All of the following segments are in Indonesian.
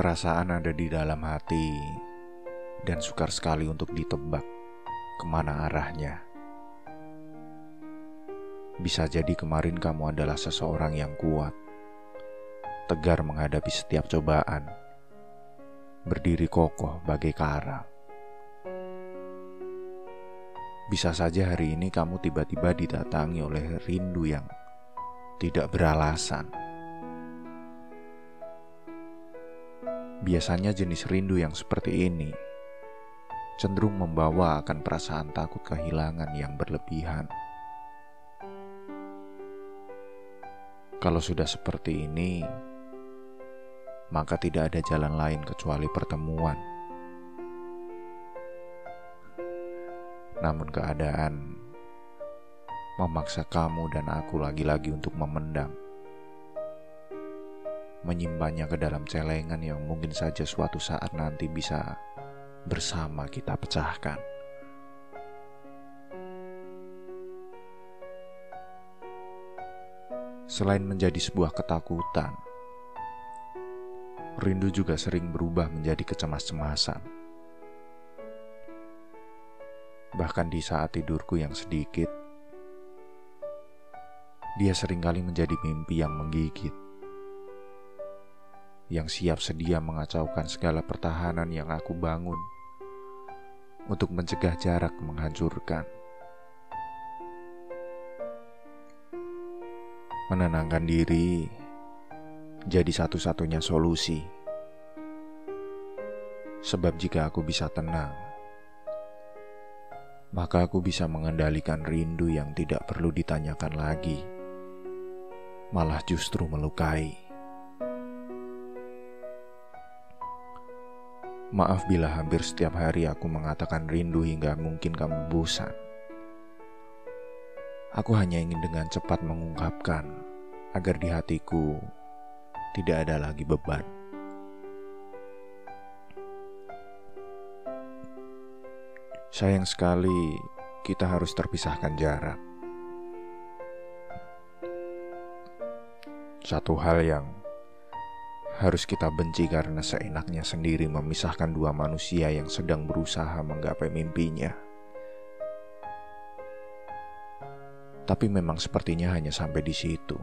Perasaan ada di dalam hati dan sukar sekali untuk ditebak ke mana arahnya. Bisa jadi kemarin kamu adalah seseorang yang kuat, tegar menghadapi setiap cobaan, berdiri kokoh bagai karang. Bisa saja hari ini kamu tiba-tiba didatangi oleh rindu yang tidak beralasan. Biasanya jenis rindu yang seperti ini cenderung membawa akan perasaan takut kehilangan yang berlebihan. Kalau sudah seperti ini, maka tidak ada jalan lain kecuali pertemuan Namun keadaan memaksa kamu dan aku lagi-lagi untuk memendam. Menyimpannya ke dalam celengan yang mungkin saja suatu saat nanti bisa bersama kita pecahkan. Selain menjadi sebuah ketakutan, rindu juga sering berubah menjadi kecemas-cemasan bahkan di saat tidurku yang sedikit, dia sering kali menjadi mimpi yang menggigit, yang siap sedia mengacaukan segala pertahanan yang aku bangun untuk mencegah jarak menghancurkan. Menenangkan diri jadi satu-satunya solusi, sebab jika aku bisa tenang maka aku bisa mengendalikan rindu yang tidak perlu ditanyakan lagi, malah justru melukai. Maaf bila hampir setiap hari aku mengatakan rindu hingga mungkin kamu bosan. Aku hanya ingin dengan cepat mengungkapkan agar di hatiku tidak ada lagi beban. Sayang sekali, kita harus terpisahkan jarak. Satu hal yang harus kita benci karena seenaknya sendiri memisahkan dua manusia yang sedang berusaha menggapai mimpinya. Tapi memang sepertinya hanya sampai di situ.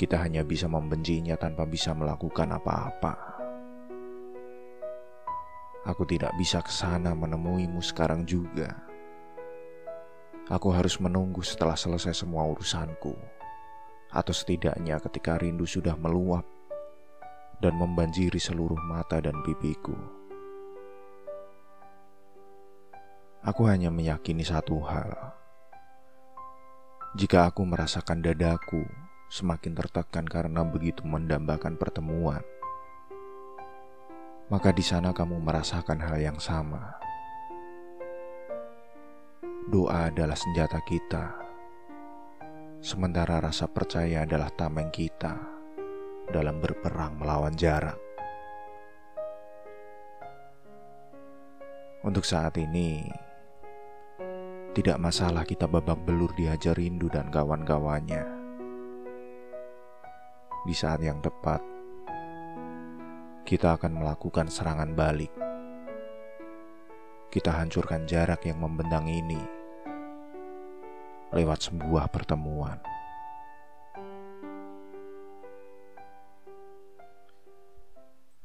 Kita hanya bisa membencinya tanpa bisa melakukan apa-apa. Aku tidak bisa ke sana menemuimu sekarang juga. Aku harus menunggu setelah selesai semua urusanku, atau setidaknya ketika rindu sudah meluap dan membanjiri seluruh mata dan pipiku. Aku hanya meyakini satu hal: jika aku merasakan dadaku semakin tertekan karena begitu mendambakan pertemuan maka di sana kamu merasakan hal yang sama. Doa adalah senjata kita, sementara rasa percaya adalah tameng kita dalam berperang melawan jarak. Untuk saat ini, tidak masalah kita babak belur dihajar rindu dan kawan-kawannya. Di saat yang tepat, kita akan melakukan serangan balik. Kita hancurkan jarak yang membentang ini lewat sebuah pertemuan.